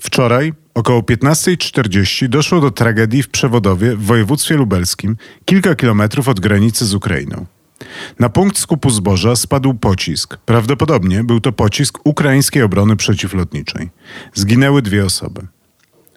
Wczoraj około 15.40 doszło do tragedii w Przewodowie w województwie lubelskim, kilka kilometrów od granicy z Ukrainą. Na punkt skupu zboża spadł pocisk. Prawdopodobnie był to pocisk ukraińskiej obrony przeciwlotniczej. Zginęły dwie osoby.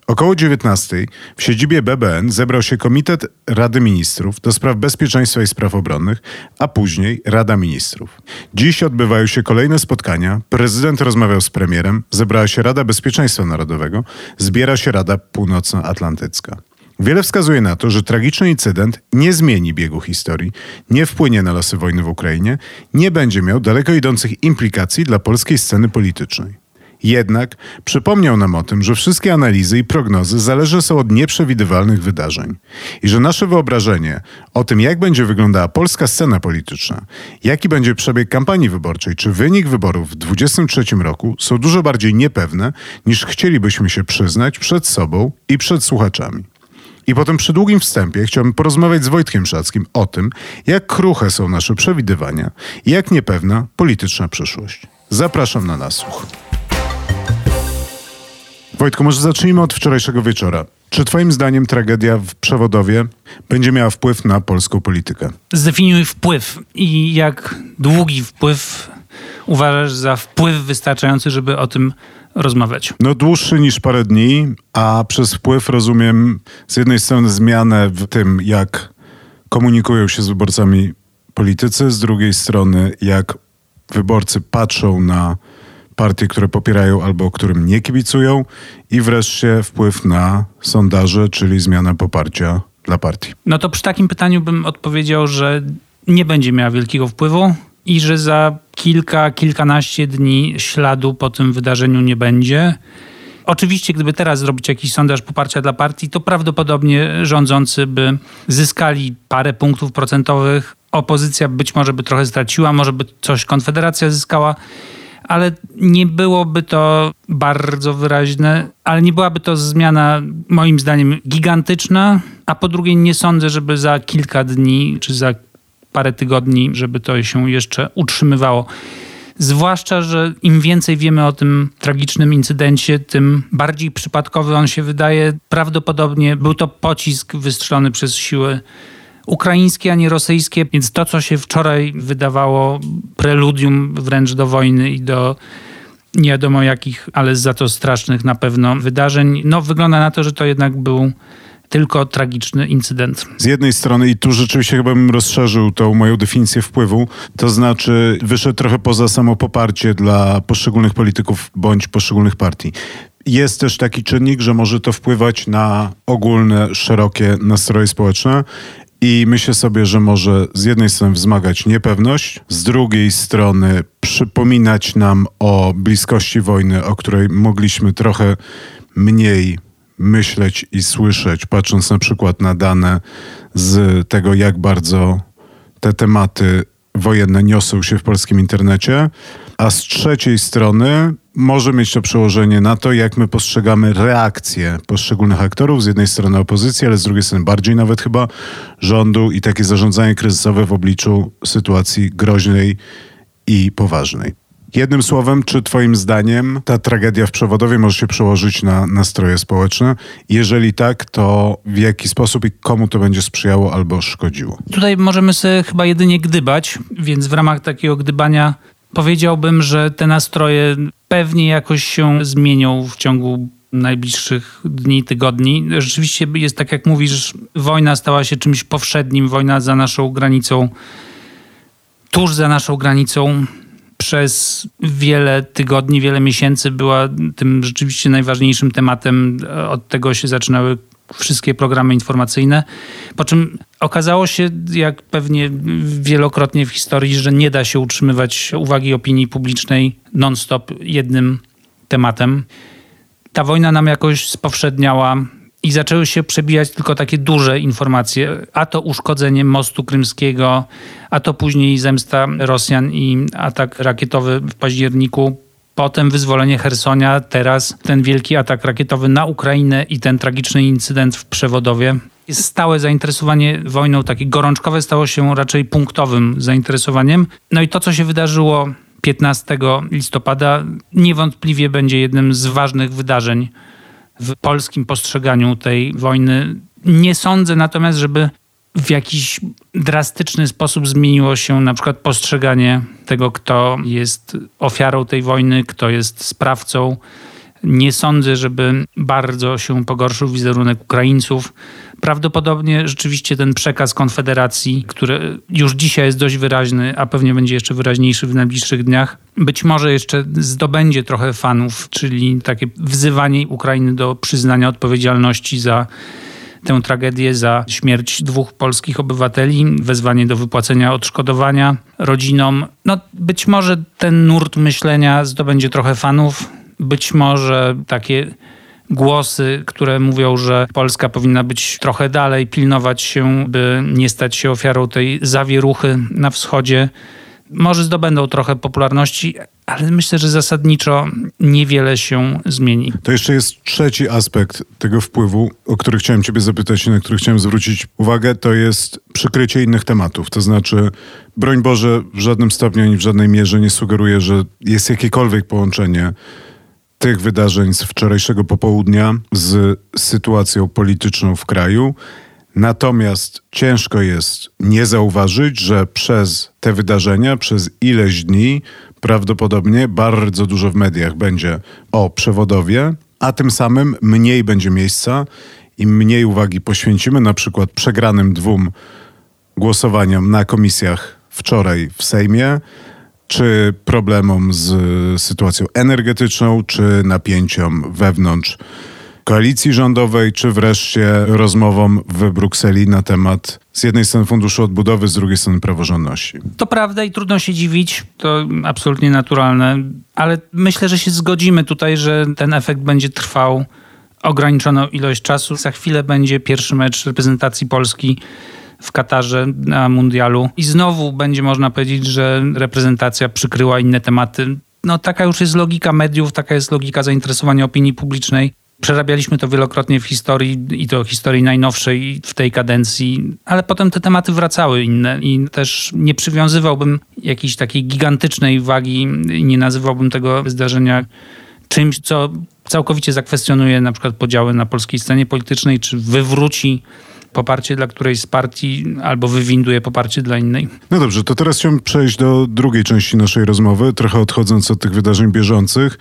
Około 19 w siedzibie BBN zebrał się Komitet Rady Ministrów do spraw bezpieczeństwa i spraw obronnych, a później Rada Ministrów. Dziś odbywają się kolejne spotkania. Prezydent rozmawiał z premierem, zebrała się Rada Bezpieczeństwa Narodowego, zbiera się Rada Północnoatlantycka. Wiele wskazuje na to, że tragiczny incydent nie zmieni biegu historii, nie wpłynie na losy wojny w Ukrainie, nie będzie miał daleko idących implikacji dla polskiej sceny politycznej. Jednak przypomniał nam o tym, że wszystkie analizy i prognozy zależne są od nieprzewidywalnych wydarzeń i że nasze wyobrażenie o tym, jak będzie wyglądała polska scena polityczna, jaki będzie przebieg kampanii wyborczej czy wynik wyborów w 2023 roku są dużo bardziej niepewne niż chcielibyśmy się przyznać przed sobą i przed słuchaczami. I po tym przydługim wstępie chciałbym porozmawiać z Wojtkiem Szackim o tym, jak kruche są nasze przewidywania i jak niepewna polityczna przyszłość. Zapraszam na nasłuch. Wojtku, może zacznijmy od wczorajszego wieczora. Czy Twoim zdaniem tragedia w Przewodowie będzie miała wpływ na polską politykę? Zdefiniuj wpływ i jak długi wpływ uważasz za wpływ wystarczający, żeby o tym rozmawiać? No dłuższy niż parę dni, a przez wpływ rozumiem z jednej strony zmianę w tym, jak komunikują się z wyborcami politycy, z drugiej strony jak wyborcy patrzą na partie, które popierają albo którym nie kibicują i wreszcie wpływ na sondaże, czyli zmiana poparcia dla partii. No to przy takim pytaniu bym odpowiedział, że nie będzie miała wielkiego wpływu i że za kilka, kilkanaście dni śladu po tym wydarzeniu nie będzie. Oczywiście, gdyby teraz zrobić jakiś sondaż poparcia dla partii, to prawdopodobnie rządzący by zyskali parę punktów procentowych. Opozycja być może by trochę straciła, może by coś Konfederacja zyskała ale nie byłoby to bardzo wyraźne, ale nie byłaby to zmiana moim zdaniem gigantyczna, a po drugie nie sądzę, żeby za kilka dni czy za parę tygodni, żeby to się jeszcze utrzymywało. Zwłaszcza, że im więcej wiemy o tym tragicznym incydencie, tym bardziej przypadkowy on się wydaje. Prawdopodobnie był to pocisk wystrzelony przez siły ukraińskie, a nie rosyjskie, więc to, co się wczoraj wydawało preludium wręcz do wojny i do nie wiadomo jakich, ale za to strasznych na pewno wydarzeń, no wygląda na to, że to jednak był tylko tragiczny incydent. Z jednej strony, i tu rzeczywiście chyba bym rozszerzył tą moją definicję wpływu, to znaczy wyszedł trochę poza samo poparcie dla poszczególnych polityków bądź poszczególnych partii. Jest też taki czynnik, że może to wpływać na ogólne, szerokie nastroje społeczne i myślę sobie, że może z jednej strony wzmagać niepewność, z drugiej strony przypominać nam o bliskości wojny, o której mogliśmy trochę mniej myśleć i słyszeć, patrząc na przykład na dane z tego, jak bardzo te tematy wojenne niosą się w polskim internecie, a z trzeciej strony może mieć to przełożenie na to, jak my postrzegamy reakcje poszczególnych aktorów, z jednej strony opozycji, ale z drugiej strony bardziej nawet chyba rządu i takie zarządzanie kryzysowe w obliczu sytuacji groźnej i poważnej. Jednym słowem, czy Twoim zdaniem ta tragedia w przewodowie może się przełożyć na nastroje społeczne? Jeżeli tak, to w jaki sposób i komu to będzie sprzyjało albo szkodziło? Tutaj możemy sobie chyba jedynie gdybać, więc w ramach takiego gdybania powiedziałbym, że te nastroje pewnie jakoś się zmienią w ciągu najbliższych dni, tygodni. Rzeczywiście jest tak, jak mówisz, wojna stała się czymś powszednim, wojna za naszą granicą, tuż za naszą granicą. Przez wiele tygodni, wiele miesięcy była tym rzeczywiście najważniejszym tematem. Od tego się zaczynały wszystkie programy informacyjne. Po czym okazało się, jak pewnie wielokrotnie w historii, że nie da się utrzymywać uwagi opinii publicznej non-stop jednym tematem. ta wojna nam jakoś spowszedniała i zaczęły się przebijać tylko takie duże informacje, a to uszkodzenie mostu krymskiego, a to później zemsta Rosjan i atak rakietowy w październiku. Potem wyzwolenie Hersonia, teraz ten wielki atak rakietowy na Ukrainę i ten tragiczny incydent w Przewodowie. Stałe zainteresowanie wojną, takie gorączkowe, stało się raczej punktowym zainteresowaniem. No i to, co się wydarzyło 15 listopada, niewątpliwie będzie jednym z ważnych wydarzeń w polskim postrzeganiu tej wojny. Nie sądzę natomiast, żeby w jakiś drastyczny sposób zmieniło się na przykład postrzeganie tego, kto jest ofiarą tej wojny, kto jest sprawcą. Nie sądzę, żeby bardzo się pogorszył wizerunek Ukraińców. Prawdopodobnie rzeczywiście ten przekaz Konfederacji, który już dzisiaj jest dość wyraźny, a pewnie będzie jeszcze wyraźniejszy w najbliższych dniach, być może jeszcze zdobędzie trochę fanów, czyli takie wzywanie Ukrainy do przyznania odpowiedzialności za tę tragedię, za śmierć dwóch polskich obywateli, wezwanie do wypłacenia odszkodowania rodzinom. No, być może ten nurt myślenia zdobędzie trochę fanów, być może takie głosy, które mówią, że Polska powinna być trochę dalej, pilnować się, by nie stać się ofiarą tej zawieruchy na wschodzie. Może zdobędą trochę popularności, ale myślę, że zasadniczo niewiele się zmieni. To jeszcze jest trzeci aspekt tego wpływu, o który chciałem Ciebie zapytać i na który chciałem zwrócić uwagę, to jest przykrycie innych tematów. To znaczy, broń Boże, w żadnym stopniu ani w żadnej mierze nie sugeruję, że jest jakiekolwiek połączenie tych wydarzeń z wczorajszego popołudnia z sytuacją polityczną w kraju. Natomiast ciężko jest nie zauważyć, że przez te wydarzenia, przez ileś dni, prawdopodobnie bardzo dużo w mediach będzie o przewodowie, a tym samym mniej będzie miejsca i mniej uwagi poświęcimy na przykład przegranym dwóm głosowaniom na komisjach wczoraj w Sejmie czy problemom z sytuacją energetyczną, czy napięciom wewnątrz koalicji rządowej, czy wreszcie rozmowom w Brukseli na temat z jednej strony Funduszu Odbudowy, z drugiej strony praworządności. To prawda i trudno się dziwić, to absolutnie naturalne, ale myślę, że się zgodzimy tutaj, że ten efekt będzie trwał ograniczoną ilość czasu. Za chwilę będzie pierwszy mecz reprezentacji Polski w Katarze na mundialu. I znowu będzie można powiedzieć, że reprezentacja przykryła inne tematy. No taka już jest logika mediów, taka jest logika zainteresowania opinii publicznej. Przerabialiśmy to wielokrotnie w historii i to historii najnowszej w tej kadencji, ale potem te tematy wracały inne i też nie przywiązywałbym jakiejś takiej gigantycznej wagi nie nazywałbym tego zdarzenia czymś, co całkowicie zakwestionuje na przykład podziały na polskiej scenie politycznej, czy wywróci poparcie dla którejś z partii albo wywinduje poparcie dla innej. No dobrze, to teraz chciałbym przejść do drugiej części naszej rozmowy, trochę odchodząc od tych wydarzeń bieżących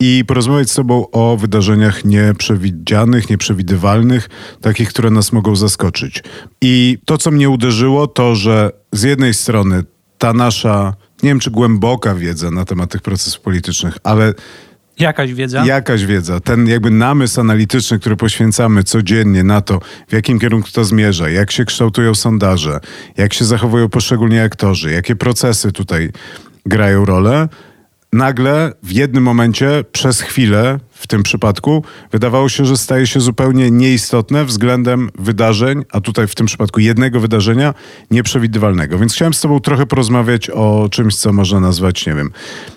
i porozmawiać z Tobą o wydarzeniach nieprzewidzianych, nieprzewidywalnych, takich, które nas mogą zaskoczyć. I to, co mnie uderzyło, to, że z jednej strony ta nasza, nie wiem czy głęboka wiedza na temat tych procesów politycznych, ale Jakaś wiedza? Jakaś wiedza. Ten jakby namysł analityczny, który poświęcamy codziennie na to, w jakim kierunku to zmierza, jak się kształtują sondaże, jak się zachowują poszczególni aktorzy, jakie procesy tutaj grają rolę, nagle w jednym momencie, przez chwilę, w tym przypadku, wydawało się, że staje się zupełnie nieistotne względem wydarzeń, a tutaj w tym przypadku jednego wydarzenia nieprzewidywalnego. Więc chciałem z Tobą trochę porozmawiać o czymś, co można nazwać, nie wiem,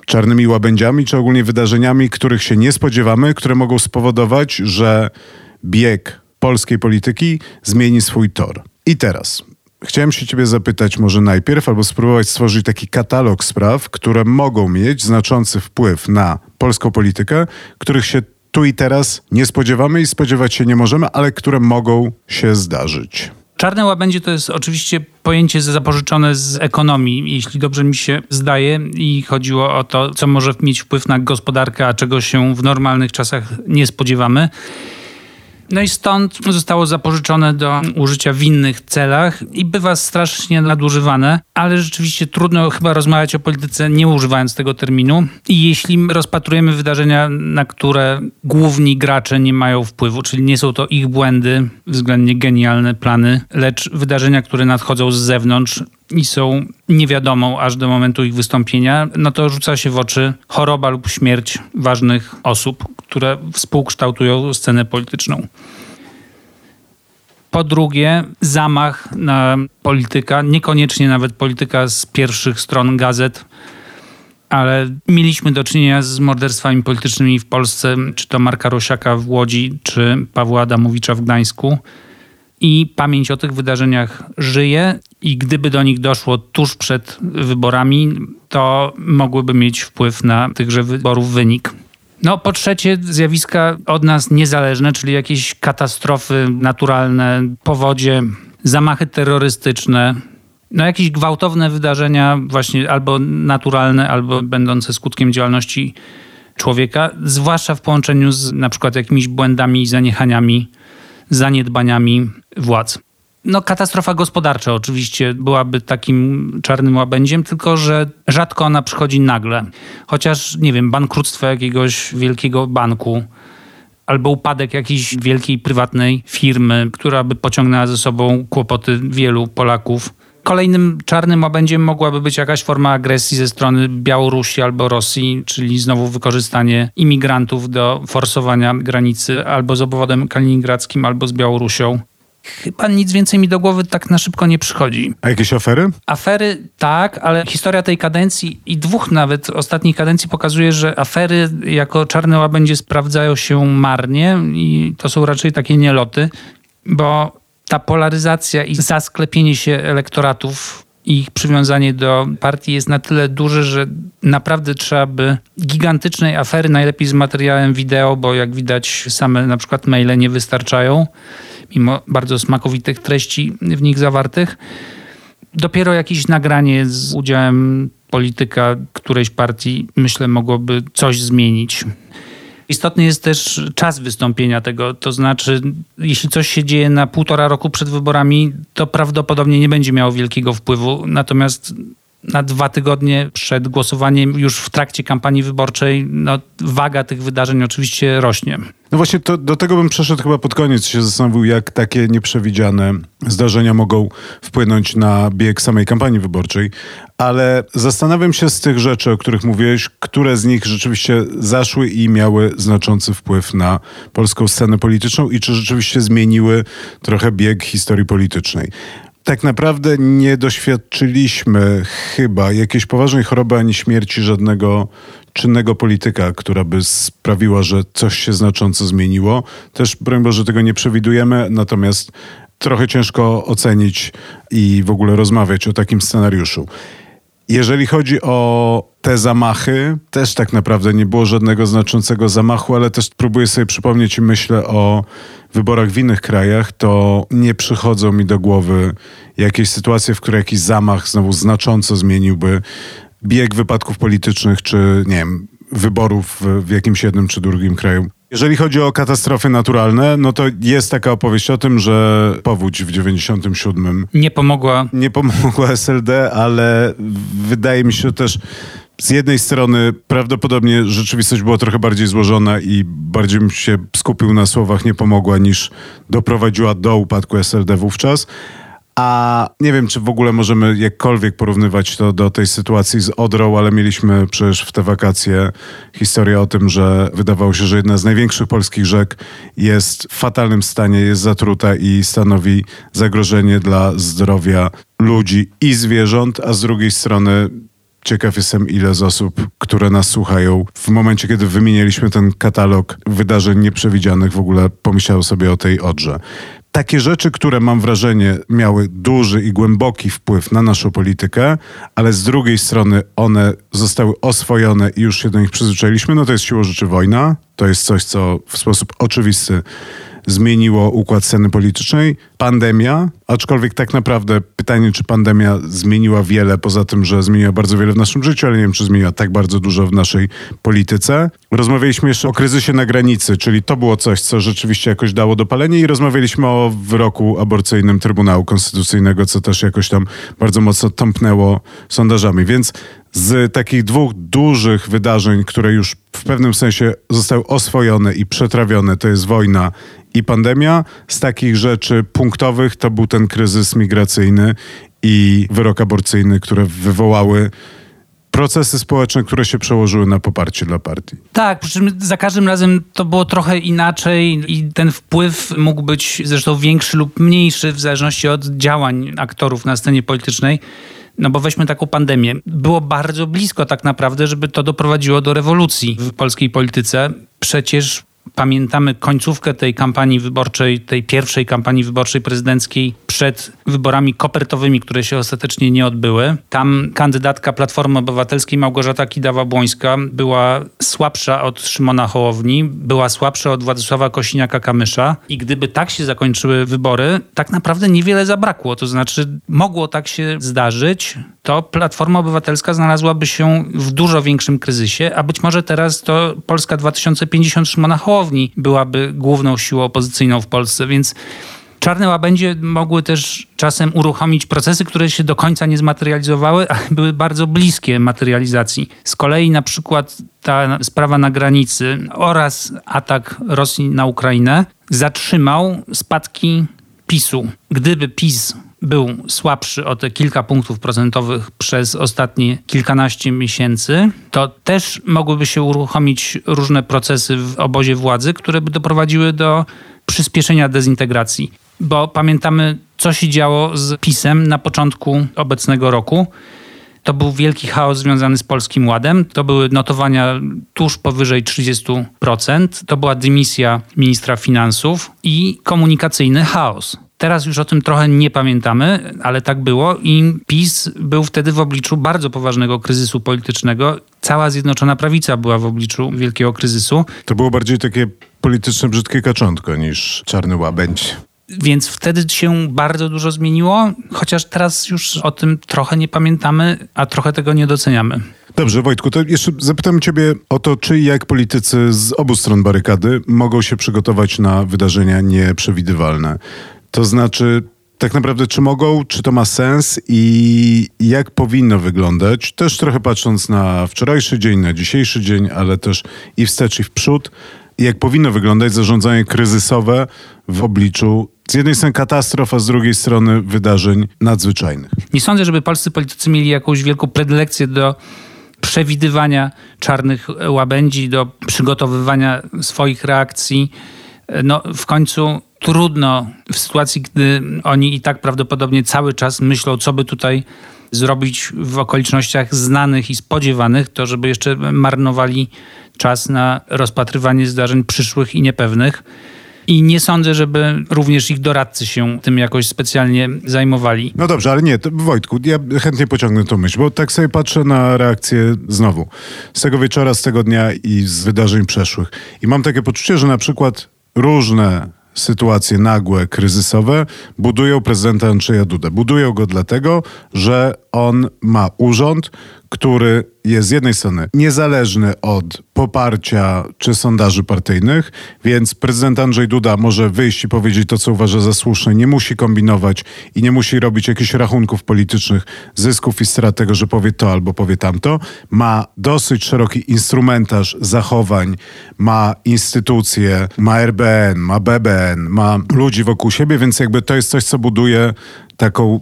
czarnymi łabędziami, czy ogólnie wydarzeniami, których się nie spodziewamy, które mogą spowodować, że bieg polskiej polityki zmieni swój tor. I teraz Chciałem się ciebie zapytać może najpierw, albo spróbować stworzyć taki katalog spraw, które mogą mieć znaczący wpływ na polską politykę, których się tu i teraz nie spodziewamy i spodziewać się nie możemy, ale które mogą się zdarzyć. Czarne łabędzie to jest oczywiście pojęcie zapożyczone z ekonomii, jeśli dobrze mi się zdaje, i chodziło o to, co może mieć wpływ na gospodarkę, a czego się w normalnych czasach nie spodziewamy. No i stąd zostało zapożyczone do użycia w innych celach i bywa strasznie nadużywane, ale rzeczywiście trudno chyba rozmawiać o polityce nie używając tego terminu. I jeśli rozpatrujemy wydarzenia, na które główni gracze nie mają wpływu, czyli nie są to ich błędy, względnie genialne plany, lecz wydarzenia, które nadchodzą z zewnątrz, i są niewiadomą aż do momentu ich wystąpienia, no to rzuca się w oczy choroba lub śmierć ważnych osób, które współkształtują scenę polityczną. Po drugie, zamach na polityka, niekoniecznie nawet polityka z pierwszych stron gazet, ale mieliśmy do czynienia z morderstwami politycznymi w Polsce, czy to Marka Rosiaka w Łodzi, czy Pawła Adamowicza w Gdańsku. I pamięć o tych wydarzeniach żyje, i gdyby do nich doszło tuż przed wyborami, to mogłyby mieć wpływ na tychże wyborów wynik. No, po trzecie, zjawiska od nas niezależne, czyli jakieś katastrofy naturalne, powodzie, zamachy terrorystyczne, no jakieś gwałtowne wydarzenia, właśnie albo naturalne, albo będące skutkiem działalności człowieka, zwłaszcza w połączeniu z na przykład jakimiś błędami i zaniechaniami, zaniedbaniami władz. No, katastrofa gospodarcza oczywiście byłaby takim czarnym łabędziem, tylko że rzadko ona przychodzi nagle. Chociaż, nie wiem, bankructwo jakiegoś wielkiego banku albo upadek jakiejś wielkiej prywatnej firmy, która by pociągnęła ze sobą kłopoty wielu Polaków. Kolejnym czarnym łabędziem mogłaby być jakaś forma agresji ze strony Białorusi albo Rosji, czyli znowu wykorzystanie imigrantów do forsowania granicy albo z obwodem kaliningradzkim, albo z Białorusią. Chyba nic więcej mi do głowy tak na szybko nie przychodzi. A jakieś afery? Afery tak, ale historia tej kadencji i dwóch nawet ostatnich kadencji pokazuje, że afery jako czarne łabędzie sprawdzają się marnie i to są raczej takie nieloty, bo ta polaryzacja i zasklepienie się elektoratów i ich przywiązanie do partii jest na tyle duże, że naprawdę trzeba by gigantycznej afery, najlepiej z materiałem wideo, bo jak widać same na przykład maile nie wystarczają mimo bardzo smakowitych treści w nich zawartych. Dopiero jakieś nagranie z udziałem polityka którejś partii, myślę, mogłoby coś zmienić. Istotny jest też czas wystąpienia tego, to znaczy, jeśli coś się dzieje na półtora roku przed wyborami, to prawdopodobnie nie będzie miało wielkiego wpływu. Natomiast na dwa tygodnie przed głosowaniem, już w trakcie kampanii wyborczej, no, waga tych wydarzeń oczywiście rośnie. No właśnie to, do tego bym przeszedł chyba pod koniec, się zastanowił, jak takie nieprzewidziane zdarzenia mogą wpłynąć na bieg samej kampanii wyborczej, ale zastanawiam się z tych rzeczy, o których mówiłeś, które z nich rzeczywiście zaszły i miały znaczący wpływ na polską scenę polityczną i czy rzeczywiście zmieniły trochę bieg historii politycznej tak naprawdę nie doświadczyliśmy chyba jakiejś poważnej choroby ani śmierci żadnego czynnego polityka, która by sprawiła, że coś się znacząco zmieniło. Też, broń Boże, tego nie przewidujemy, natomiast trochę ciężko ocenić i w ogóle rozmawiać o takim scenariuszu. Jeżeli chodzi o te zamachy, też tak naprawdę nie było żadnego znaczącego zamachu, ale też próbuję sobie przypomnieć i myślę o wyborach w innych krajach, to nie przychodzą mi do głowy jakieś sytuacje, w których jakiś zamach znowu znacząco zmieniłby bieg wypadków politycznych, czy nie wiem, wyborów w jakimś jednym czy drugim kraju. Jeżeli chodzi o katastrofy naturalne, no to jest taka opowieść o tym, że powódź w 97 nie pomogła. Nie pomogła SLD, ale wydaje mi się też z jednej strony prawdopodobnie rzeczywistość była trochę bardziej złożona i bardziej bym się skupił na słowach nie pomogła niż doprowadziła do upadku SLD wówczas. A nie wiem, czy w ogóle możemy jakkolwiek porównywać to do tej sytuacji z Odrą, ale mieliśmy przecież w te wakacje historię o tym, że wydawało się, że jedna z największych polskich rzek jest w fatalnym stanie, jest zatruta i stanowi zagrożenie dla zdrowia ludzi i zwierząt, a z drugiej strony Ciekaw jestem, ile z osób, które nas słuchają, w momencie, kiedy wymienialiśmy ten katalog wydarzeń nieprzewidzianych, w ogóle pomyślało sobie o tej odrze takie rzeczy, które mam wrażenie miały duży i głęboki wpływ na naszą politykę, ale z drugiej strony one zostały oswojone i już się do nich przyzwyczailiśmy, no to jest siłą rzeczy wojna. To jest coś, co w sposób oczywisty zmieniło układ sceny politycznej. Pandemia, aczkolwiek tak naprawdę pytanie, czy pandemia zmieniła wiele, poza tym, że zmieniła bardzo wiele w naszym życiu, ale nie wiem, czy zmieniła tak bardzo dużo w naszej polityce. Rozmawialiśmy jeszcze o kryzysie na granicy, czyli to było coś, co rzeczywiście jakoś dało dopalenie i rozmawialiśmy o wyroku aborcyjnym Trybunału Konstytucyjnego, co też jakoś tam bardzo mocno tąpnęło sondażami. Więc z takich dwóch dużych wydarzeń, które już w pewnym sensie zostały oswojone i przetrawione, to jest wojna i pandemia. Z takich rzeczy punktowych to był ten kryzys migracyjny i wyrok aborcyjny, które wywołały procesy społeczne, które się przełożyły na poparcie dla partii. Tak, przy czym za każdym razem to było trochę inaczej i ten wpływ mógł być zresztą większy lub mniejszy w zależności od działań aktorów na scenie politycznej. No bo weźmy taką pandemię. Było bardzo blisko tak naprawdę, żeby to doprowadziło do rewolucji w polskiej polityce. Przecież pamiętamy końcówkę tej kampanii wyborczej, tej pierwszej kampanii wyborczej prezydenckiej przed wyborami kopertowymi, które się ostatecznie nie odbyły. Tam kandydatka Platformy Obywatelskiej Małgorzata Kidawa-Błońska była słabsza od Szymona Hołowni, była słabsza od Władysława Kosiniaka-Kamysza i gdyby tak się zakończyły wybory, tak naprawdę niewiele zabrakło. To znaczy mogło tak się zdarzyć, to Platforma Obywatelska znalazłaby się w dużo większym kryzysie, a być może teraz to Polska 2050 Szymona Hołowni byłaby główną siłą opozycyjną w Polsce, więc Czarne łabędzie mogły też czasem uruchomić procesy, które się do końca nie zmaterializowały, ale były bardzo bliskie materializacji. Z kolei na przykład ta sprawa na granicy oraz atak Rosji na Ukrainę zatrzymał spadki PiSu. Gdyby PiS był słabszy o te kilka punktów procentowych przez ostatnie kilkanaście miesięcy, to też mogłyby się uruchomić różne procesy w obozie władzy, które by doprowadziły do przyspieszenia dezintegracji. Bo pamiętamy, co się działo z PiSem na początku obecnego roku. To był wielki chaos związany z Polskim Ładem. To były notowania tuż powyżej 30%. To była dymisja ministra finansów i komunikacyjny chaos. Teraz już o tym trochę nie pamiętamy, ale tak było i PiS był wtedy w obliczu bardzo poważnego kryzysu politycznego. Cała Zjednoczona Prawica była w obliczu wielkiego kryzysu. To było bardziej takie polityczne brzydkie kaczątko niż czarny łabędź. Więc wtedy się bardzo dużo zmieniło, chociaż teraz już o tym trochę nie pamiętamy, a trochę tego nie doceniamy. Dobrze, Wojtku, to jeszcze zapytam Ciebie o to, czy i jak politycy z obu stron barykady mogą się przygotować na wydarzenia nieprzewidywalne. To znaczy, tak naprawdę, czy mogą, czy to ma sens i jak powinno wyglądać, też trochę patrząc na wczorajszy dzień, na dzisiejszy dzień, ale też i wstecz, i w przód, jak powinno wyglądać zarządzanie kryzysowe w obliczu z jednej strony katastrof, a z drugiej strony wydarzeń nadzwyczajnych. Nie sądzę, żeby polscy politycy mieli jakąś wielką predylekcję do przewidywania czarnych łabędzi, do przygotowywania swoich reakcji. No, w końcu trudno w sytuacji, gdy oni i tak prawdopodobnie cały czas myślą, co by tutaj zrobić w okolicznościach znanych i spodziewanych, to żeby jeszcze marnowali czas na rozpatrywanie zdarzeń przyszłych i niepewnych. I nie sądzę, żeby również ich doradcy się tym jakoś specjalnie zajmowali. No dobrze, ale nie, Wojtku, ja chętnie pociągnę tą myśl, bo tak sobie patrzę na reakcję znowu z tego wieczora, z tego dnia i z wydarzeń przeszłych. I mam takie poczucie, że na przykład różne sytuacje nagłe, kryzysowe budują prezydenta Andrzeja Dudę. Budują go dlatego, że on ma urząd, który jest z jednej strony niezależny od poparcia czy sondaży partyjnych, więc prezydent Andrzej Duda może wyjść i powiedzieć to, co uważa za słuszne, nie musi kombinować i nie musi robić jakichś rachunków politycznych, zysków i strat tego, że powie to albo powie tamto. Ma dosyć szeroki instrumentarz zachowań, ma instytucje, ma RBN, ma BBN, ma ludzi wokół siebie, więc jakby to jest coś, co buduje taką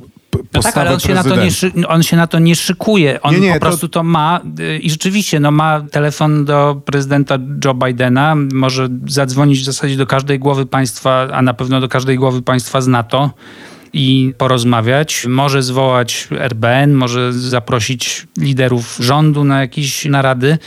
no tak, ale on się, na to nie, on się na to nie szykuje. On nie, nie, po prostu to... to ma y, i rzeczywiście no, ma telefon do prezydenta Joe Bidena, może zadzwonić w zasadzie do każdej głowy państwa, a na pewno do każdej głowy państwa z NATO i porozmawiać. Może zwołać RBN, może zaprosić liderów rządu na jakieś narady.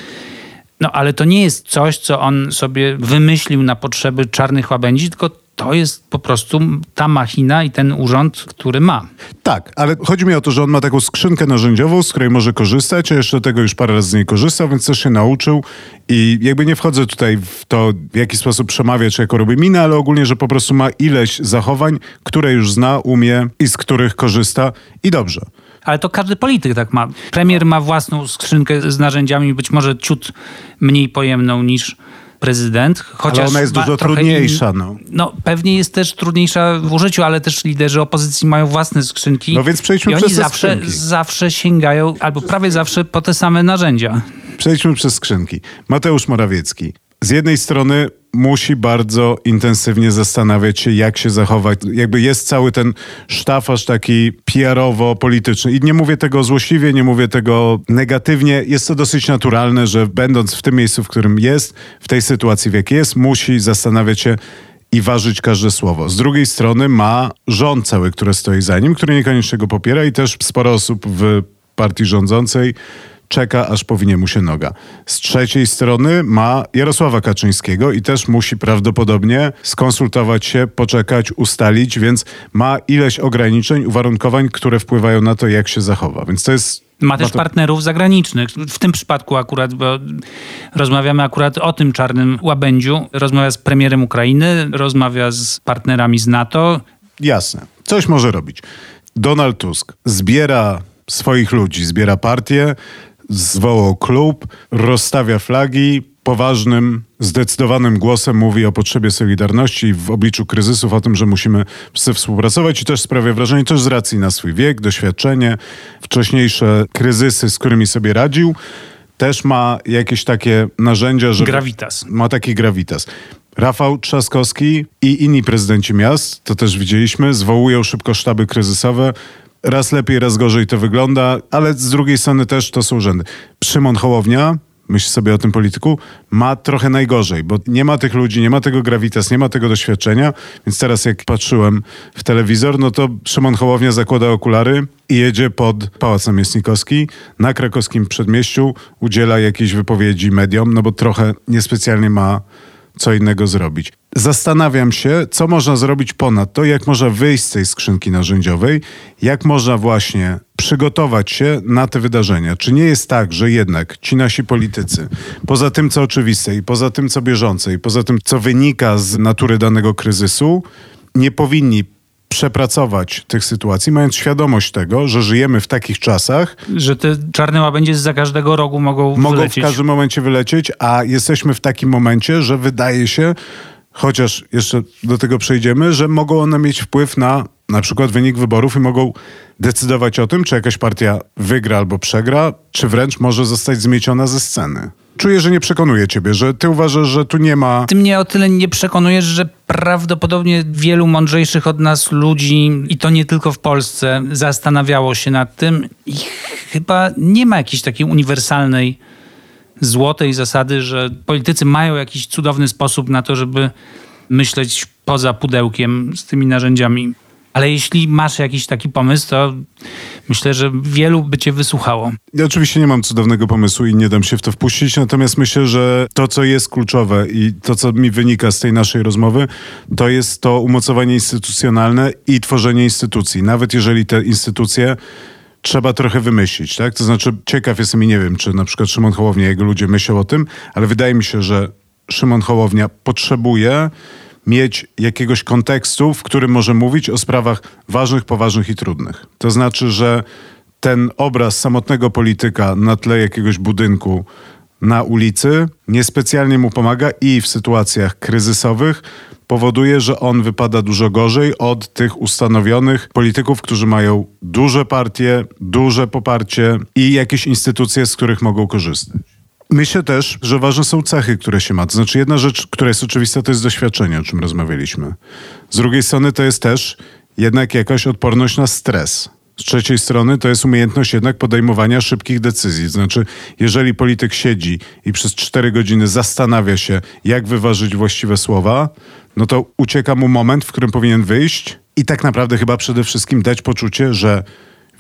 No ale to nie jest coś, co on sobie wymyślił na potrzeby czarnych łabędzi, tylko to jest po prostu ta machina i ten urząd, który ma. Tak, ale chodzi mi o to, że on ma taką skrzynkę narzędziową, z której może korzystać, a jeszcze do tego już parę razy z niej korzystał, więc też się nauczył i jakby nie wchodzę tutaj w to, w jaki sposób przemawia, czy jako robi minę, ale ogólnie, że po prostu ma ileś zachowań, które już zna, umie i z których korzysta i dobrze. Ale to każdy polityk tak ma. Premier ma własną skrzynkę z narzędziami, być może ciut mniej pojemną niż prezydent. Chociaż ale ona jest dużo trudniejsza. No. no pewnie jest też trudniejsza w użyciu, ale też liderzy opozycji mają własne skrzynki. No więc przejdźmy i przez oni zawsze, skrzynki. zawsze sięgają, albo prawie zawsze po te same narzędzia. Przejdźmy przez skrzynki. Mateusz Morawiecki. Z jednej strony musi bardzo intensywnie zastanawiać się, jak się zachować. Jakby jest cały ten sztafaż taki PR-owo-polityczny. I nie mówię tego złośliwie, nie mówię tego negatywnie. Jest to dosyć naturalne, że będąc w tym miejscu, w którym jest, w tej sytuacji, w jakiej jest, musi zastanawiać się, i ważyć każde słowo. Z drugiej strony ma rząd cały, który stoi za nim, który niekoniecznie go popiera i też sporo osób w partii rządzącej czeka, aż powinie mu się noga. Z trzeciej strony ma Jarosława Kaczyńskiego i też musi prawdopodobnie skonsultować się, poczekać, ustalić, więc ma ileś ograniczeń, uwarunkowań, które wpływają na to, jak się zachowa. Więc to jest ma też partnerów zagranicznych. W tym przypadku akurat, bo rozmawiamy akurat o tym czarnym łabędziu. Rozmawia z premierem Ukrainy, rozmawia z partnerami z NATO. Jasne. Coś może robić. Donald Tusk zbiera swoich ludzi, zbiera partię, zwołał klub, rozstawia flagi, poważnym, zdecydowanym głosem mówi o potrzebie solidarności w obliczu kryzysów, o tym, że musimy wszyscy współpracować i też sprawia wrażenie, też z racji na swój wiek, doświadczenie, wcześniejsze kryzysy, z którymi sobie radził, też ma jakieś takie narzędzia, że... Gravitas. Ma taki gravitas. Rafał Trzaskowski i inni prezydenci miast, to też widzieliśmy, zwołują szybko sztaby kryzysowe, raz lepiej, raz gorzej to wygląda, ale z drugiej strony też to są urzędy. Szymon Hołownia, myśl sobie o tym polityku, ma trochę najgorzej, bo nie ma tych ludzi, nie ma tego gravitas, nie ma tego doświadczenia, więc teraz jak patrzyłem w telewizor, no to Szymon Hołownia zakłada okulary i jedzie pod Pałac Namiestnikowski na krakowskim przedmieściu, udziela jakiejś wypowiedzi mediom, no bo trochę niespecjalnie ma co innego zrobić. Zastanawiam się, co można zrobić ponad to, jak można wyjść z tej skrzynki narzędziowej, jak można właśnie przygotować się na te wydarzenia. Czy nie jest tak, że jednak ci nasi politycy, poza tym co oczywiste i poza tym co bieżące i poza tym co wynika z natury danego kryzysu, nie powinni przepracować tych sytuacji, mając świadomość tego, że żyjemy w takich czasach. Że te czarne łabędzie za każdego rogu mogą Mogą wylecieć. w każdym momencie wylecieć, a jesteśmy w takim momencie, że wydaje się, chociaż jeszcze do tego przejdziemy, że mogą one mieć wpływ na na przykład wynik wyborów i mogą decydować o tym, czy jakaś partia wygra albo przegra, czy wręcz może zostać zmieciona ze sceny. Czuję, że nie przekonuje ciebie, że ty uważasz, że tu nie ma. Ty mnie o tyle nie przekonujesz, że prawdopodobnie wielu mądrzejszych od nas ludzi, i to nie tylko w Polsce, zastanawiało się nad tym i chyba nie ma jakiejś takiej uniwersalnej złotej zasady, że politycy mają jakiś cudowny sposób na to, żeby myśleć poza pudełkiem z tymi narzędziami. Ale jeśli masz jakiś taki pomysł, to myślę, że wielu by cię wysłuchało. Ja oczywiście nie mam cudownego pomysłu i nie dam się w to wpuścić, natomiast myślę, że to, co jest kluczowe i to, co mi wynika z tej naszej rozmowy, to jest to umocowanie instytucjonalne i tworzenie instytucji. Nawet jeżeli te instytucje trzeba trochę wymyślić, tak? To znaczy, ciekaw jestem i nie wiem, czy na przykład Szymon Hołownia, jego ludzie myślą o tym, ale wydaje mi się, że Szymon Hołownia potrzebuje mieć jakiegoś kontekstu, w którym może mówić o sprawach ważnych, poważnych i trudnych. To znaczy, że ten obraz samotnego polityka na tle jakiegoś budynku na ulicy niespecjalnie mu pomaga i w sytuacjach kryzysowych powoduje, że on wypada dużo gorzej od tych ustanowionych polityków, którzy mają duże partie, duże poparcie i jakieś instytucje, z których mogą korzystać. Myślę też, że ważne są cechy, które się ma. To znaczy, jedna rzecz, która jest oczywista, to jest doświadczenie, o czym rozmawialiśmy. Z drugiej strony, to jest też jednak jakaś odporność na stres. Z trzeciej strony to jest umiejętność jednak podejmowania szybkich decyzji. Znaczy, jeżeli polityk siedzi i przez cztery godziny zastanawia się, jak wyważyć właściwe słowa, no to ucieka mu moment, w którym powinien wyjść i tak naprawdę chyba przede wszystkim dać poczucie, że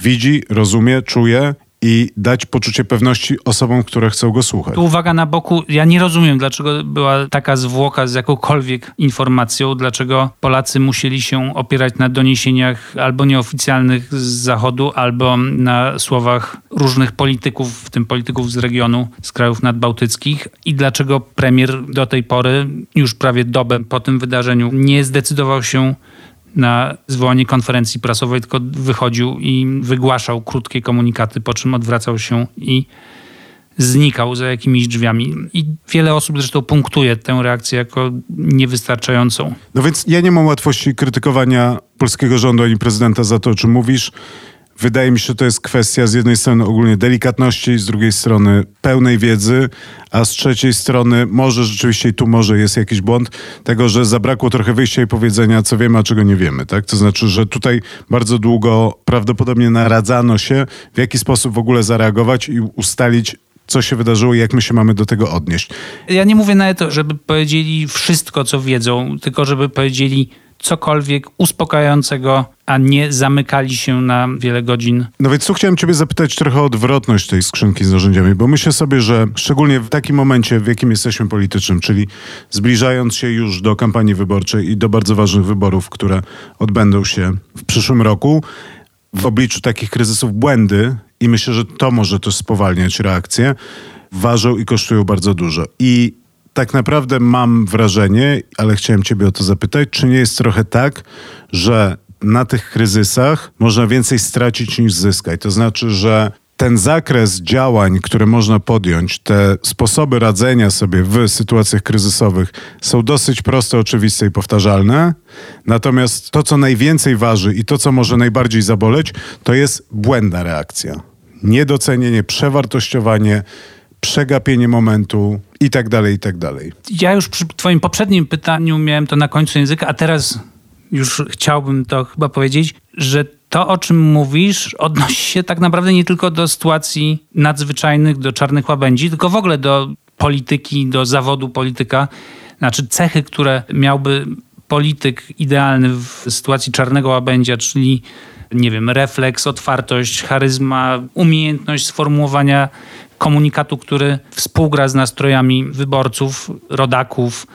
widzi, rozumie, czuje i dać poczucie pewności osobom, które chcą go słuchać. Tu uwaga na boku, ja nie rozumiem, dlaczego była taka zwłoka z jakąkolwiek informacją, dlaczego Polacy musieli się opierać na doniesieniach albo nieoficjalnych z Zachodu, albo na słowach różnych polityków, w tym polityków z regionu, z krajów nadbałtyckich i dlaczego premier do tej pory, już prawie dobę po tym wydarzeniu, nie zdecydował się na zwołanie konferencji prasowej, tylko wychodził i wygłaszał krótkie komunikaty, po czym odwracał się i znikał za jakimiś drzwiami. I wiele osób zresztą punktuje tę reakcję jako niewystarczającą. No więc ja nie mam łatwości krytykowania polskiego rządu ani prezydenta za to, o czym mówisz. Wydaje mi się, że to jest kwestia z jednej strony ogólnie delikatności, z drugiej strony pełnej wiedzy, a z trzeciej strony może rzeczywiście i tu może jest jakiś błąd tego, że zabrakło trochę wyjścia i powiedzenia, co wiemy, a czego nie wiemy. Tak? To znaczy, że tutaj bardzo długo prawdopodobnie naradzano się, w jaki sposób w ogóle zareagować i ustalić, co się wydarzyło i jak my się mamy do tego odnieść. Ja nie mówię nawet, żeby powiedzieli wszystko, co wiedzą, tylko żeby powiedzieli cokolwiek uspokajającego, a nie zamykali się na wiele godzin. No więc tu chciałem ciebie zapytać trochę o odwrotność tej skrzynki z narzędziami, bo myślę sobie, że szczególnie w takim momencie, w jakim jesteśmy politycznym, czyli zbliżając się już do kampanii wyborczej i do bardzo ważnych wyborów, które odbędą się w przyszłym roku, w obliczu takich kryzysów błędy i myślę, że to może też spowalniać reakcję, ważą i kosztują bardzo dużo. I tak naprawdę mam wrażenie, ale chciałem Ciebie o to zapytać, czy nie jest trochę tak, że na tych kryzysach można więcej stracić niż zyskać? To znaczy, że ten zakres działań, które można podjąć, te sposoby radzenia sobie w sytuacjach kryzysowych są dosyć proste, oczywiste i powtarzalne. Natomiast to, co najwięcej waży i to, co może najbardziej zaboleć, to jest błędna reakcja. Niedocenienie, przewartościowanie, przegapienie momentu i tak dalej, i tak dalej. Ja już przy twoim poprzednim pytaniu miałem to na końcu języka, a teraz już chciałbym to chyba powiedzieć, że to, o czym mówisz, odnosi się tak naprawdę nie tylko do sytuacji nadzwyczajnych, do czarnych łabędzi, tylko w ogóle do polityki, do zawodu polityka. Znaczy cechy, które miałby polityk idealny w sytuacji czarnego łabędzia, czyli nie wiem, refleks, otwartość, charyzma, umiejętność sformułowania komunikatu, który współgra z nastrojami wyborców, rodaków.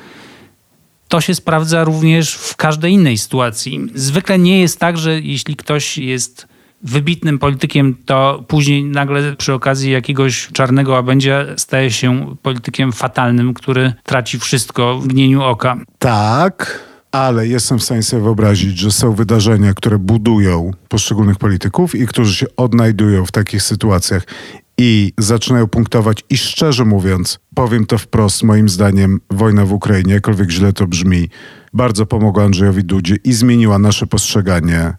To się sprawdza również w każdej innej sytuacji. Zwykle nie jest tak, że jeśli ktoś jest wybitnym politykiem, to później nagle przy okazji jakiegoś czarnego łabędzia staje się politykiem fatalnym, który traci wszystko w mgnieniu oka. Tak, ale jestem w stanie sobie wyobrazić, że są wydarzenia, które budują poszczególnych polityków i którzy się odnajdują w takich sytuacjach i zaczynają punktować i szczerze mówiąc, powiem to wprost, moim zdaniem wojna w Ukrainie, jakkolwiek źle to brzmi, bardzo pomogła Andrzejowi Dudzie i zmieniła nasze postrzeganie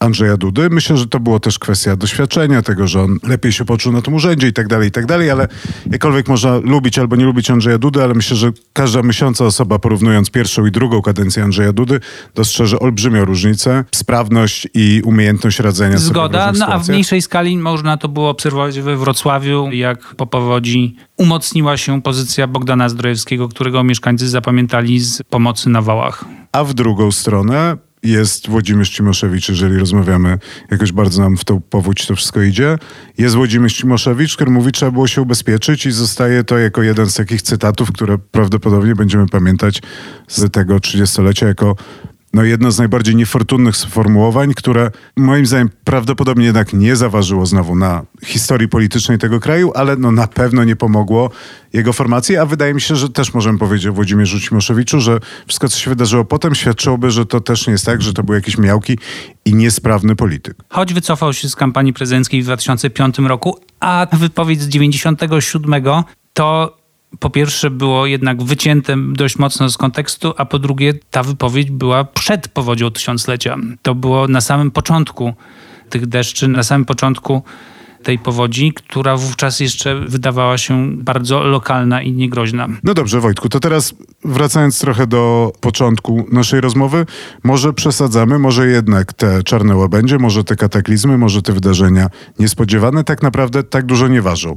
Andrzeja Dudy. Myślę, że to było też kwestia doświadczenia, tego, że on lepiej się poczuł na tym urzędzie i tak dalej, i tak dalej, ale jakkolwiek można lubić albo nie lubić Andrzeja Dudy, ale myślę, że każda myśląca osoba porównując pierwszą i drugą kadencję Andrzeja Dudy dostrzeże olbrzymią różnicę, sprawność i umiejętność radzenia Zgoda, sobie no a w mniejszej skali można to było obserwować we Wrocławiu, jak po powodzi umocniła się pozycja Bogdana Zdrojewskiego, którego mieszkańcy zapamiętali z pomocy na wałach. A w drugą stronę jest Włodzimierz Cimoszewicz, jeżeli rozmawiamy, jakoś bardzo nam w tą powódź to wszystko idzie. Jest Włodzimierz Cimoszewicz, który mówi, trzeba było się ubezpieczyć i zostaje to jako jeden z takich cytatów, które prawdopodobnie będziemy pamiętać z tego trzydziestolecia jako no jedno z najbardziej niefortunnych sformułowań, które moim zdaniem prawdopodobnie jednak nie zaważyło znowu na historii politycznej tego kraju, ale no na pewno nie pomogło jego formacji, a wydaje mi się, że też możemy powiedzieć o Włodzimierzu Cimoszewiczu, że wszystko, co się wydarzyło potem świadczyłoby, że to też nie jest tak, że to był jakiś miałki i niesprawny polityk. Choć wycofał się z kampanii prezydenckiej w 2005 roku, a wypowiedź z 97 to po pierwsze było jednak wycięte dość mocno z kontekstu, a po drugie ta wypowiedź była przed powodzią tysiąclecia. To było na samym początku tych deszczy, na samym początku tej powodzi, która wówczas jeszcze wydawała się bardzo lokalna i niegroźna. No dobrze, Wojtku, to teraz wracając trochę do początku naszej rozmowy, może przesadzamy, może jednak te czarne łabędzie, może te kataklizmy, może te wydarzenia niespodziewane tak naprawdę tak dużo nie ważą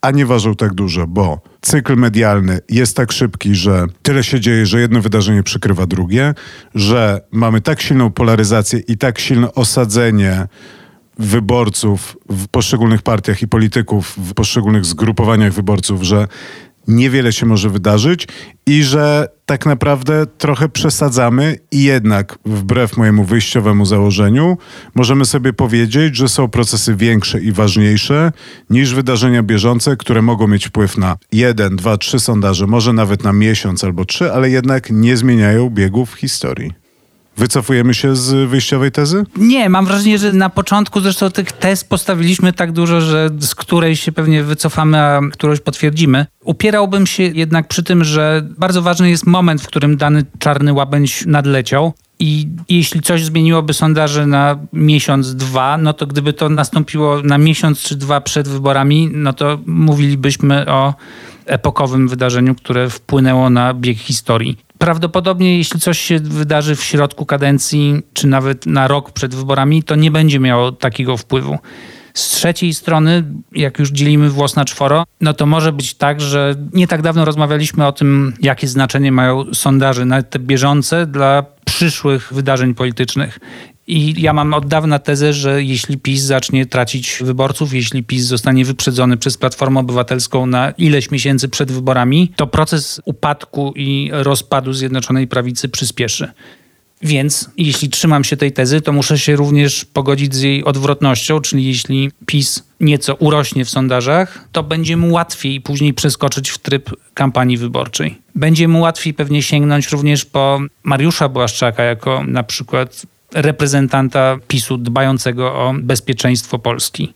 a nie ważą tak dużo, bo cykl medialny jest tak szybki, że tyle się dzieje, że jedno wydarzenie przykrywa drugie, że mamy tak silną polaryzację i tak silne osadzenie wyborców w poszczególnych partiach i polityków w poszczególnych zgrupowaniach wyborców, że niewiele się może wydarzyć i że tak naprawdę trochę przesadzamy i jednak wbrew mojemu wyjściowemu założeniu możemy sobie powiedzieć, że są procesy większe i ważniejsze niż wydarzenia bieżące, które mogą mieć wpływ na jeden, dwa, trzy sondaże, może nawet na miesiąc albo trzy, ale jednak nie zmieniają biegów historii. Wycofujemy się z wyjściowej tezy? Nie, mam wrażenie, że na początku zresztą tych tez postawiliśmy tak dużo, że z której się pewnie wycofamy, a którąś potwierdzimy. Upierałbym się jednak przy tym, że bardzo ważny jest moment, w którym dany czarny łabędź nadleciał. I jeśli coś zmieniłoby sondaże na miesiąc, dwa, no to gdyby to nastąpiło na miesiąc czy dwa przed wyborami, no to mówilibyśmy o epokowym wydarzeniu, które wpłynęło na bieg historii. Prawdopodobnie, jeśli coś się wydarzy w środku kadencji, czy nawet na rok przed wyborami, to nie będzie miało takiego wpływu. Z trzeciej strony, jak już dzielimy włos na czworo, no to może być tak, że nie tak dawno rozmawialiśmy o tym, jakie znaczenie mają sondaże, nawet te bieżące, dla przyszłych wydarzeń politycznych. I ja mam od dawna tezę, że jeśli PiS zacznie tracić wyborców, jeśli PiS zostanie wyprzedzony przez Platformę Obywatelską na ileś miesięcy przed wyborami, to proces upadku i rozpadu Zjednoczonej Prawicy przyspieszy. Więc jeśli trzymam się tej tezy, to muszę się również pogodzić z jej odwrotnością, czyli jeśli PiS nieco urośnie w sondażach, to będzie mu łatwiej później przeskoczyć w tryb kampanii wyborczej. Będzie mu łatwiej pewnie sięgnąć również po Mariusza Błaszczaka jako na przykład reprezentanta PiSu dbającego o bezpieczeństwo Polski.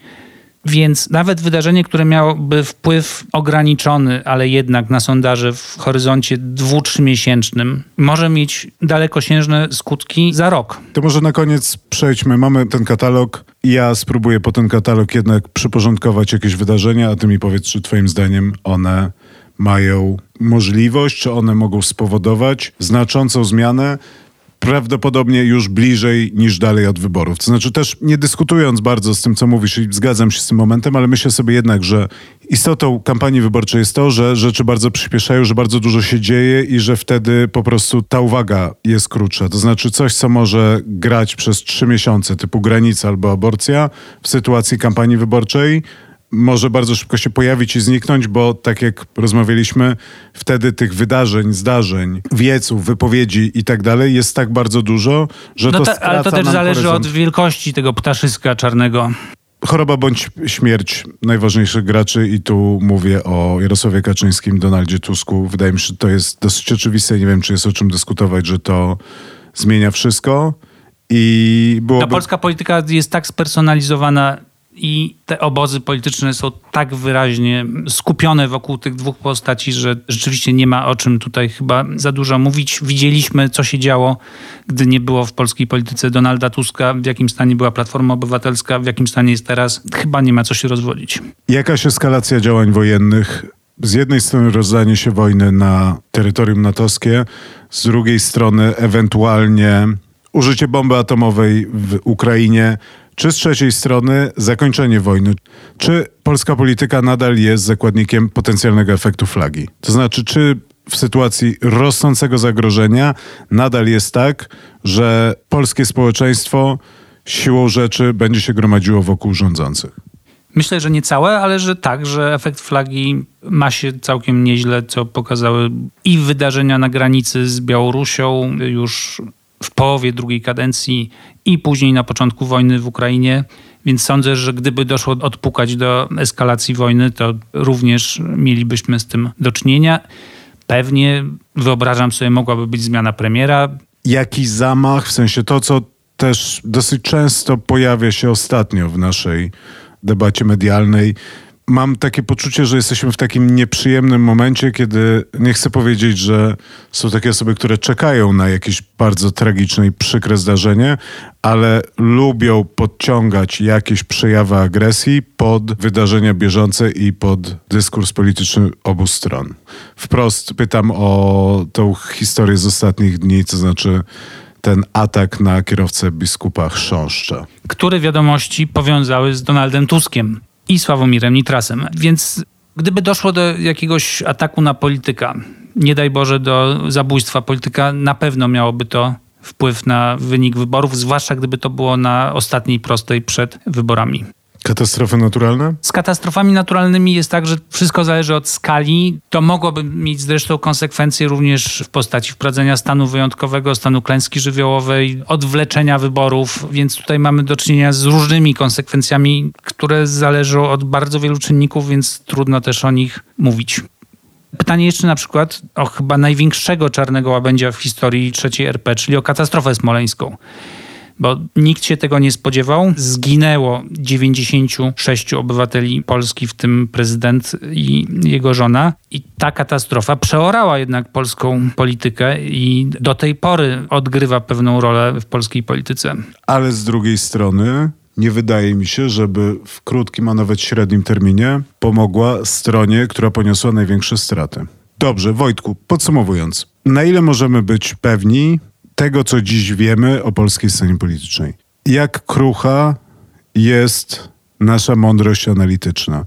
Więc nawet wydarzenie, które miałoby wpływ ograniczony, ale jednak na sondaże w horyzoncie dwu, trzymiesięcznym, może mieć dalekosiężne skutki za rok. To może na koniec przejdźmy. Mamy ten katalog. Ja spróbuję po ten katalog jednak przyporządkować jakieś wydarzenia, a ty mi powiedz, czy twoim zdaniem one mają możliwość, czy one mogą spowodować znaczącą zmianę prawdopodobnie już bliżej niż dalej od wyborów. To znaczy też nie dyskutując bardzo z tym, co mówisz i zgadzam się z tym momentem, ale myślę sobie jednak, że istotą kampanii wyborczej jest to, że rzeczy bardzo przyspieszają, że bardzo dużo się dzieje i że wtedy po prostu ta uwaga jest krótsza. To znaczy coś, co może grać przez trzy miesiące, typu granica albo aborcja w sytuacji kampanii wyborczej, może bardzo szybko się pojawić i zniknąć, bo tak jak rozmawialiśmy, wtedy tych wydarzeń, zdarzeń, wieców, wypowiedzi i tak dalej jest tak bardzo dużo, że no to ta, Ale to też zależy horyzont. od wielkości tego ptaszyska czarnego. Choroba bądź śmierć najważniejszych graczy i tu mówię o Jarosławie Kaczyńskim, Donaldzie Tusku. Wydaje mi się, że to jest dosyć oczywiste. Nie wiem, czy jest o czym dyskutować, że to zmienia wszystko. I byłoby... Ta polska polityka jest tak spersonalizowana i te obozy polityczne są tak wyraźnie skupione wokół tych dwóch postaci, że rzeczywiście nie ma o czym tutaj chyba za dużo mówić. Widzieliśmy, co się działo, gdy nie było w polskiej polityce Donalda Tuska, w jakim stanie była Platforma Obywatelska, w jakim stanie jest teraz. Chyba nie ma co się rozwodzić. Jakaś eskalacja działań wojennych z jednej strony rozdanie się wojny na terytorium natowskie, z drugiej strony ewentualnie użycie bomby atomowej w Ukrainie, czy z trzeciej strony zakończenie wojny? Czy polska polityka nadal jest zakładnikiem potencjalnego efektu flagi? To znaczy, czy w sytuacji rosnącego zagrożenia nadal jest tak, że polskie społeczeństwo siłą rzeczy będzie się gromadziło wokół rządzących? Myślę, że nie całe, ale że tak, że efekt flagi ma się całkiem nieźle, co pokazały i wydarzenia na granicy z Białorusią już w połowie drugiej kadencji i później na początku wojny w Ukrainie. Więc sądzę, że gdyby doszło odpukać do eskalacji wojny, to również mielibyśmy z tym do czynienia. Pewnie, wyobrażam sobie, mogłaby być zmiana premiera. Jakiś zamach, w sensie to, co też dosyć często pojawia się ostatnio w naszej debacie medialnej, mam takie poczucie, że jesteśmy w takim nieprzyjemnym momencie, kiedy nie chcę powiedzieć, że są takie osoby, które czekają na jakieś bardzo tragiczne i przykre zdarzenie, ale lubią podciągać jakieś przejawy agresji pod wydarzenia bieżące i pod dyskurs polityczny obu stron. Wprost pytam o tą historię z ostatnich dni, to znaczy ten atak na kierowcę biskupa Chrząszcza. Które wiadomości powiązały z Donaldem Tuskiem i Sławomirem Nitrasem. Więc gdyby doszło do jakiegoś ataku na polityka, nie daj Boże do zabójstwa polityka, na pewno miałoby to wpływ na wynik wyborów, zwłaszcza gdyby to było na ostatniej prostej przed wyborami. Katastrofy naturalne? Z katastrofami naturalnymi jest tak, że wszystko zależy od skali. To mogłoby mieć zresztą konsekwencje również w postaci wprowadzenia stanu wyjątkowego, stanu klęski żywiołowej, odwleczenia wyborów, więc tutaj mamy do czynienia z różnymi konsekwencjami, które zależą od bardzo wielu czynników, więc trudno też o nich mówić. Pytanie jeszcze na przykład o chyba największego czarnego łabędzia w historii trzeciej RP, czyli o katastrofę smoleńską. Bo nikt się tego nie spodziewał. Zginęło 96 obywateli Polski, w tym prezydent i jego żona. I ta katastrofa przeorała jednak polską politykę i do tej pory odgrywa pewną rolę w polskiej polityce. Ale z drugiej strony nie wydaje mi się, żeby w krótkim, a nawet średnim terminie pomogła stronie, która poniosła największe straty. Dobrze, Wojtku, podsumowując, na ile możemy być pewni tego, co dziś wiemy o polskiej scenie politycznej? Jak krucha jest nasza mądrość analityczna?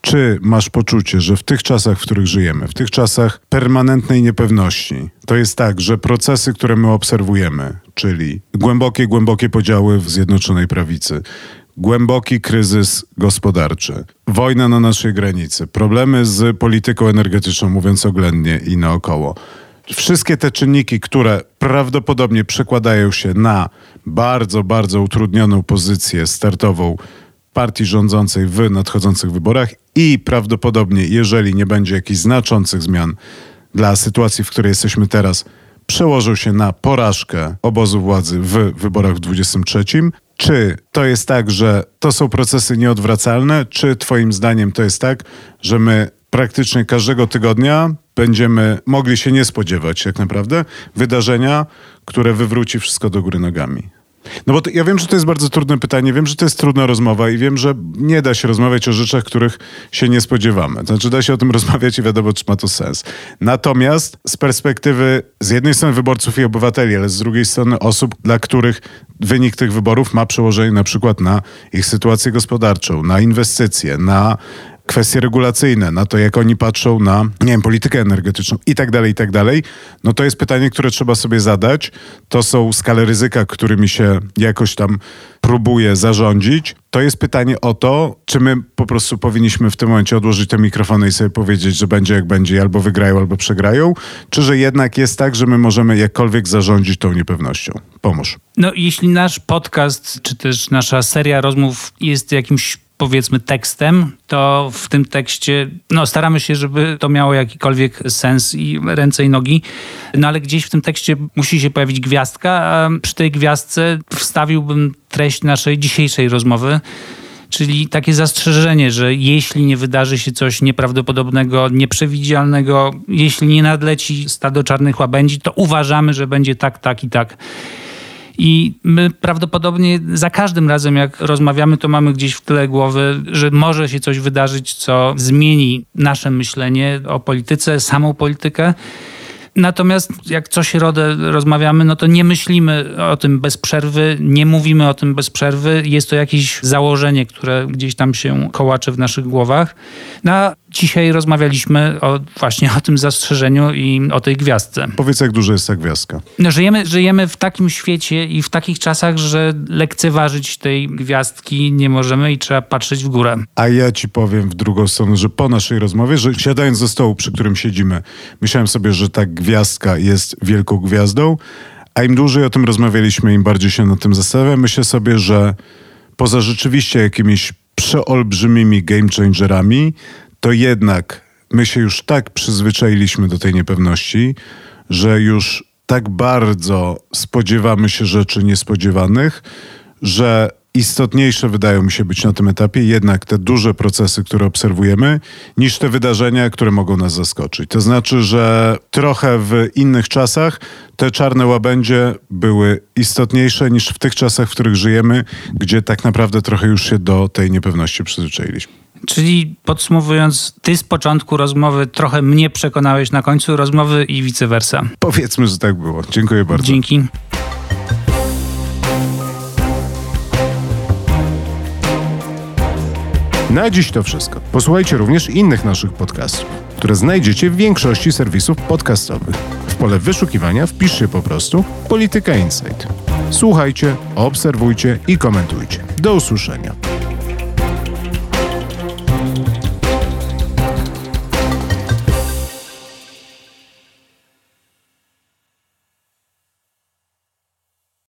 Czy masz poczucie, że w tych czasach, w których żyjemy, w tych czasach permanentnej niepewności, to jest tak, że procesy, które my obserwujemy, czyli głębokie, głębokie podziały w Zjednoczonej Prawicy, głęboki kryzys gospodarczy, wojna na naszej granicy, problemy z polityką energetyczną, mówiąc oględnie i naokoło. Wszystkie te czynniki, które prawdopodobnie przekładają się na bardzo, bardzo utrudnioną pozycję startową partii rządzącej w nadchodzących wyborach i prawdopodobnie, jeżeli nie będzie jakichś znaczących zmian dla sytuacji, w której jesteśmy teraz, przełożył się na porażkę obozu władzy w wyborach w 23. Czy to jest tak, że to są procesy nieodwracalne, czy Twoim zdaniem to jest tak, że my praktycznie każdego tygodnia będziemy mogli się nie spodziewać, jak naprawdę, wydarzenia, które wywróci wszystko do góry nogami? No bo to, ja wiem, że to jest bardzo trudne pytanie, wiem, że to jest trudna rozmowa i wiem, że nie da się rozmawiać o rzeczach, których się nie spodziewamy. To znaczy da się o tym rozmawiać i wiadomo, czy ma to sens. Natomiast z perspektywy z jednej strony wyborców i obywateli, ale z drugiej strony osób, dla których wynik tych wyborów ma przełożenie na przykład na ich sytuację gospodarczą, na inwestycje, na kwestie regulacyjne, na to, jak oni patrzą na, nie wiem, politykę energetyczną i tak dalej, i tak dalej, no to jest pytanie, które trzeba sobie zadać. To są skale ryzyka, którymi się jakoś tam próbuje zarządzić. To jest pytanie o to, czy my po prostu powinniśmy w tym momencie odłożyć te mikrofony i sobie powiedzieć, że będzie jak będzie, albo wygrają, albo przegrają, czy że jednak jest tak, że my możemy jakkolwiek zarządzić tą niepewnością. Pomóż. No, jeśli nasz podcast, czy też nasza seria rozmów jest jakimś powiedzmy tekstem, to w tym tekście no, staramy się, żeby to miało jakikolwiek sens i ręce i nogi, no ale gdzieś w tym tekście musi się pojawić gwiazdka, a przy tej gwiazdce wstawiłbym treść naszej dzisiejszej rozmowy, czyli takie zastrzeżenie, że jeśli nie wydarzy się coś nieprawdopodobnego, nieprzewidzialnego, jeśli nie nadleci stado czarnych łabędzi, to uważamy, że będzie tak, tak i tak. I my prawdopodobnie za każdym razem, jak rozmawiamy, to mamy gdzieś w tyle głowy, że może się coś wydarzyć, co zmieni nasze myślenie o polityce, samą politykę. Natomiast jak co środę rozmawiamy, no to nie myślimy o tym bez przerwy, nie mówimy o tym bez przerwy. Jest to jakieś założenie, które gdzieś tam się kołacze w naszych głowach. No, dzisiaj rozmawialiśmy o, właśnie o tym zastrzeżeniu i o tej gwiazdce. Powiedz, jak duża jest ta gwiazdka? No, żyjemy, żyjemy w takim świecie i w takich czasach, że lekceważyć tej gwiazdki nie możemy i trzeba patrzeć w górę. A ja ci powiem w drugą stronę, że po naszej rozmowie, że siadając ze stołu, przy którym siedzimy, myślałem sobie, że ta gwiazdka jest wielką gwiazdą, a im dłużej o tym rozmawialiśmy, im bardziej się nad tym zastanawiam, myślę sobie, że poza rzeczywiście jakimiś przeolbrzymimi game changerami, to jednak my się już tak przyzwyczailiśmy do tej niepewności, że już tak bardzo spodziewamy się rzeczy niespodziewanych, że istotniejsze wydają mi się być na tym etapie jednak te duże procesy, które obserwujemy, niż te wydarzenia, które mogą nas zaskoczyć. To znaczy, że trochę w innych czasach te czarne łabędzie były istotniejsze niż w tych czasach, w których żyjemy, gdzie tak naprawdę trochę już się do tej niepewności przyzwyczailiśmy. Czyli podsumowując, ty z początku rozmowy trochę mnie przekonałeś na końcu rozmowy i vice versa. Powiedzmy, że tak było. Dziękuję bardzo. Dzięki. Na dziś to wszystko. Posłuchajcie również innych naszych podcastów, które znajdziecie w większości serwisów podcastowych. W pole wyszukiwania wpiszcie po prostu Polityka Insight. Słuchajcie, obserwujcie i komentujcie. Do usłyszenia.